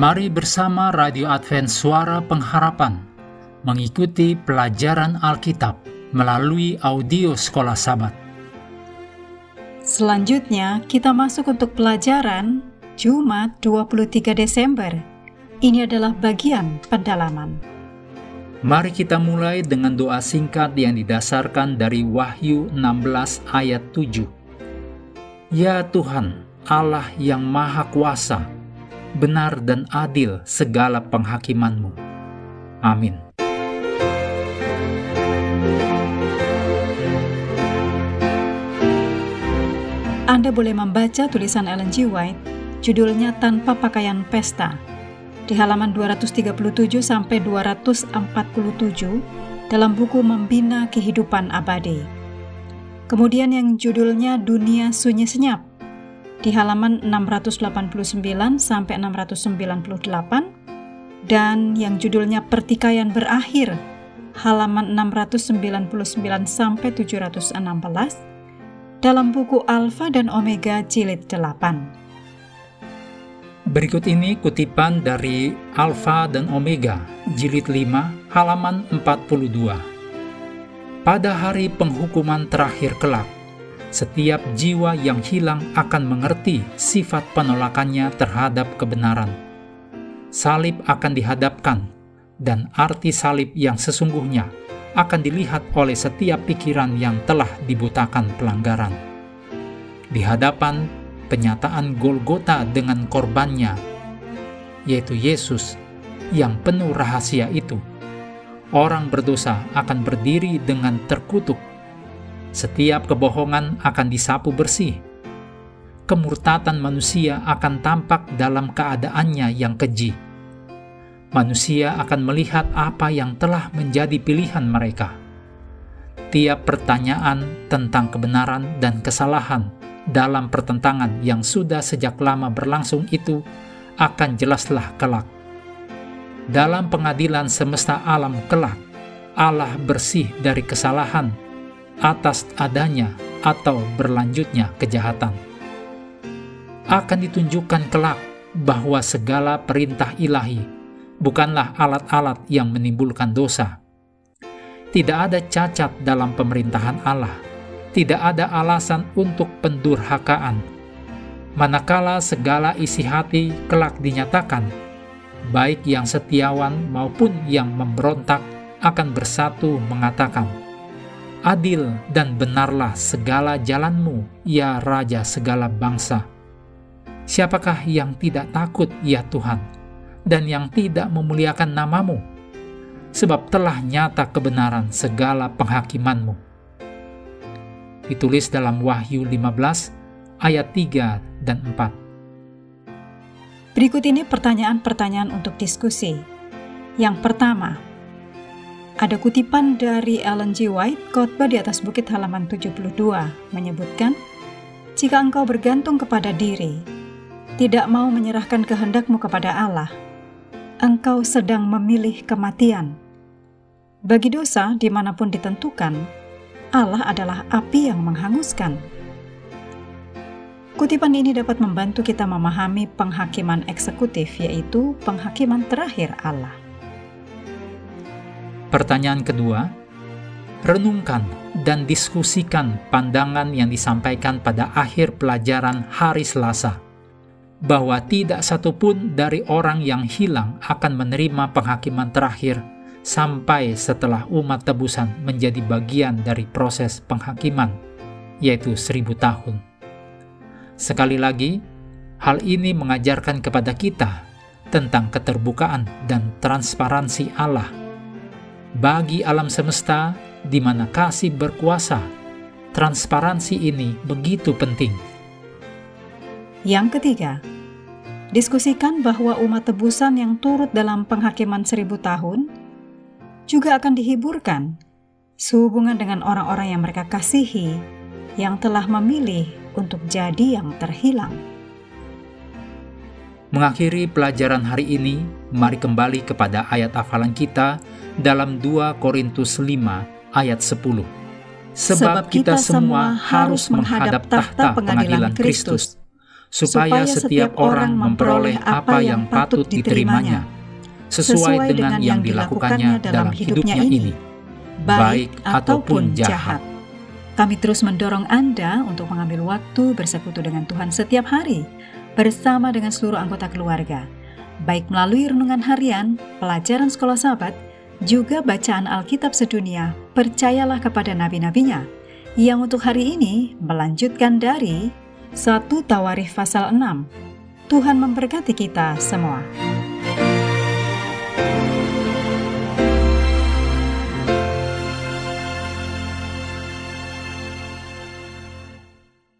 Mari bersama Radio Advent Suara Pengharapan mengikuti pelajaran Alkitab melalui audio Sekolah Sabat. Selanjutnya, kita masuk untuk pelajaran Jumat 23 Desember. Ini adalah bagian pendalaman. Mari kita mulai dengan doa singkat yang didasarkan dari Wahyu 16 ayat 7. Ya Tuhan, Allah yang Maha Kuasa, benar dan adil segala penghakimanmu. Amin. Anda boleh membaca tulisan Ellen G. White, judulnya Tanpa Pakaian Pesta, di halaman 237 sampai 247 dalam buku Membina Kehidupan Abadi. Kemudian yang judulnya Dunia Sunyi Senyap, di halaman 689 sampai 698 dan yang judulnya Pertikaian Berakhir halaman 699 sampai 716 dalam buku Alfa dan Omega jilid 8. Berikut ini kutipan dari Alfa dan Omega jilid 5 halaman 42. Pada hari penghukuman terakhir kelak, setiap jiwa yang hilang akan mengerti sifat penolakannya terhadap kebenaran. Salib akan dihadapkan, dan arti salib yang sesungguhnya akan dilihat oleh setiap pikiran yang telah dibutakan pelanggaran. Di hadapan penyataan Golgota dengan korbannya, yaitu Yesus yang penuh rahasia itu, orang berdosa akan berdiri dengan terkutuk setiap kebohongan akan disapu bersih. Kemurtatan manusia akan tampak dalam keadaannya yang keji. Manusia akan melihat apa yang telah menjadi pilihan mereka. Tiap pertanyaan tentang kebenaran dan kesalahan dalam pertentangan yang sudah sejak lama berlangsung itu akan jelaslah kelak. Dalam pengadilan semesta alam kelak, Allah bersih dari kesalahan atas adanya atau berlanjutnya kejahatan. Akan ditunjukkan kelak bahwa segala perintah ilahi bukanlah alat-alat yang menimbulkan dosa. Tidak ada cacat dalam pemerintahan Allah. Tidak ada alasan untuk pendurhakaan. Manakala segala isi hati kelak dinyatakan, baik yang setiawan maupun yang memberontak akan bersatu mengatakan, adil dan benarlah segala jalanmu, ya Raja segala bangsa. Siapakah yang tidak takut, ya Tuhan, dan yang tidak memuliakan namamu? Sebab telah nyata kebenaran segala penghakimanmu. Ditulis dalam Wahyu 15 ayat 3 dan 4. Berikut ini pertanyaan-pertanyaan untuk diskusi. Yang pertama, ada kutipan dari Ellen G. White, khotbah di atas bukit halaman 72, menyebutkan, Jika engkau bergantung kepada diri, tidak mau menyerahkan kehendakmu kepada Allah, engkau sedang memilih kematian. Bagi dosa, di mana pun ditentukan, Allah adalah api yang menghanguskan. Kutipan ini dapat membantu kita memahami penghakiman eksekutif, yaitu penghakiman terakhir Allah. Pertanyaan kedua, renungkan dan diskusikan pandangan yang disampaikan pada akhir pelajaran hari Selasa, bahwa tidak satupun dari orang yang hilang akan menerima penghakiman terakhir sampai setelah umat tebusan menjadi bagian dari proses penghakiman, yaitu seribu tahun. Sekali lagi, hal ini mengajarkan kepada kita tentang keterbukaan dan transparansi Allah bagi alam semesta di mana kasih berkuasa, transparansi ini begitu penting. Yang ketiga, diskusikan bahwa umat tebusan yang turut dalam penghakiman seribu tahun juga akan dihiburkan sehubungan dengan orang-orang yang mereka kasihi yang telah memilih untuk jadi yang terhilang. Mengakhiri pelajaran hari ini, mari kembali kepada ayat hafalan kita dalam 2 Korintus 5 ayat 10. Sebab kita semua harus menghadap tahta pengadilan Kristus, supaya setiap orang memperoleh apa yang patut diterimanya, sesuai dengan yang dilakukannya dalam hidupnya ini, baik ataupun jahat. Kami terus mendorong Anda untuk mengambil waktu bersekutu dengan Tuhan setiap hari, bersama dengan seluruh anggota keluarga, baik melalui renungan harian, pelajaran sekolah sahabat, juga bacaan Alkitab sedunia, percayalah kepada nabi-nabinya, yang untuk hari ini melanjutkan dari 1 Tawarikh pasal 6. Tuhan memberkati kita semua.